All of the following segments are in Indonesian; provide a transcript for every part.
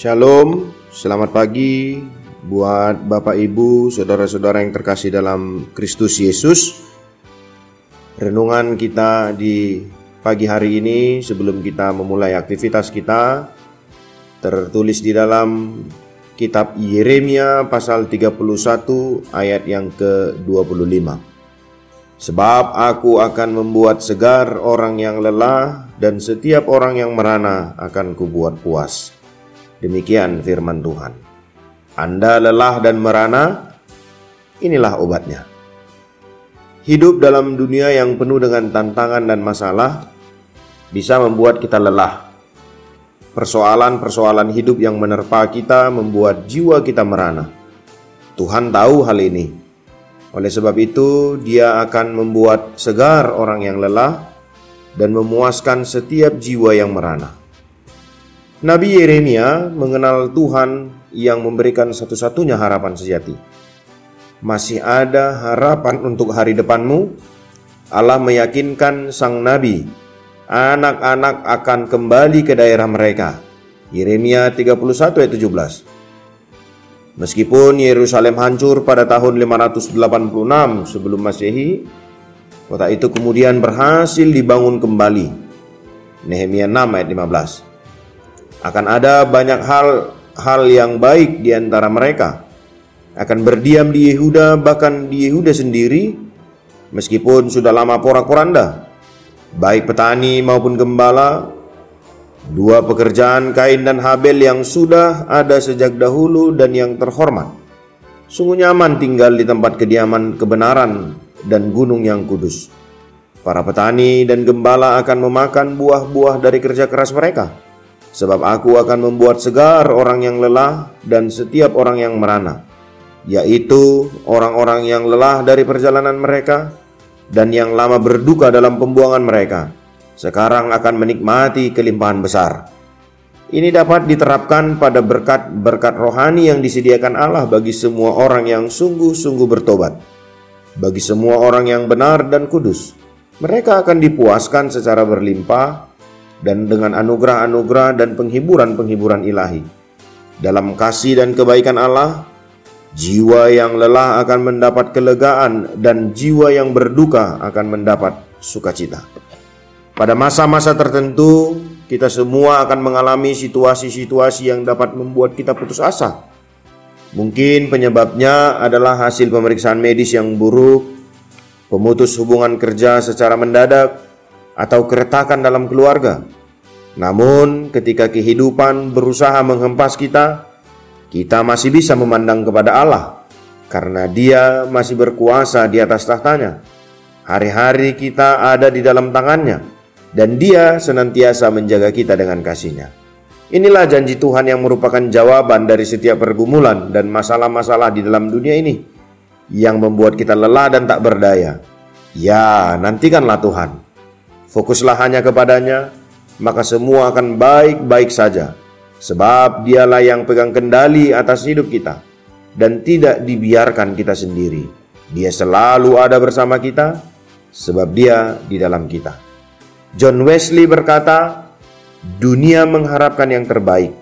Shalom, selamat pagi buat Bapak Ibu, saudara-saudara yang terkasih dalam Kristus Yesus. Renungan kita di pagi hari ini sebelum kita memulai aktivitas kita tertulis di dalam kitab Yeremia pasal 31 ayat yang ke-25. Sebab aku akan membuat segar orang yang lelah dan setiap orang yang merana akan kubuat puas. Demikian firman Tuhan. Anda lelah dan merana, inilah obatnya. Hidup dalam dunia yang penuh dengan tantangan dan masalah bisa membuat kita lelah. Persoalan-persoalan hidup yang menerpa kita membuat jiwa kita merana. Tuhan tahu hal ini. Oleh sebab itu, Dia akan membuat segar orang yang lelah dan memuaskan setiap jiwa yang merana. Nabi Yeremia mengenal Tuhan yang memberikan satu-satunya harapan sejati. Masih ada harapan untuk hari depanmu. Allah meyakinkan sang nabi, anak-anak akan kembali ke daerah mereka. Yeremia 31 ayat 17. Meskipun Yerusalem hancur pada tahun 586 sebelum Masehi, kota itu kemudian berhasil dibangun kembali. Nehemia 6 ayat 15. Akan ada banyak hal hal yang baik di antara mereka. Akan berdiam di Yehuda bahkan di Yehuda sendiri meskipun sudah lama porak-poranda. Baik petani maupun gembala, dua pekerjaan Kain dan Habel yang sudah ada sejak dahulu dan yang terhormat. Sungguh nyaman tinggal di tempat kediaman kebenaran dan gunung yang kudus. Para petani dan gembala akan memakan buah-buah dari kerja keras mereka Sebab aku akan membuat segar orang yang lelah dan setiap orang yang merana, yaitu orang-orang yang lelah dari perjalanan mereka dan yang lama berduka dalam pembuangan mereka. Sekarang akan menikmati kelimpahan besar. Ini dapat diterapkan pada berkat-berkat rohani yang disediakan Allah bagi semua orang yang sungguh-sungguh bertobat. Bagi semua orang yang benar dan kudus, mereka akan dipuaskan secara berlimpah dan dengan anugerah-anugerah dan penghiburan-penghiburan ilahi. Dalam kasih dan kebaikan Allah, jiwa yang lelah akan mendapat kelegaan dan jiwa yang berduka akan mendapat sukacita. Pada masa-masa tertentu, kita semua akan mengalami situasi-situasi yang dapat membuat kita putus asa. Mungkin penyebabnya adalah hasil pemeriksaan medis yang buruk, pemutus hubungan kerja secara mendadak, atau keretakan dalam keluarga. Namun, ketika kehidupan berusaha menghempas kita, kita masih bisa memandang kepada Allah karena Dia masih berkuasa di atas tahtanya. Hari-hari kita ada di dalam tangannya dan Dia senantiasa menjaga kita dengan kasihnya. Inilah janji Tuhan yang merupakan jawaban dari setiap pergumulan dan masalah-masalah di dalam dunia ini yang membuat kita lelah dan tak berdaya. Ya, nantikanlah Tuhan Fokuslah hanya kepadanya, maka semua akan baik-baik saja. Sebab dialah yang pegang kendali atas hidup kita dan tidak dibiarkan kita sendiri. Dia selalu ada bersama kita sebab dia di dalam kita. John Wesley berkata, dunia mengharapkan yang terbaik,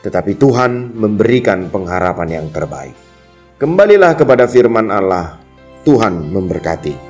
tetapi Tuhan memberikan pengharapan yang terbaik. Kembalilah kepada firman Allah, Tuhan memberkati.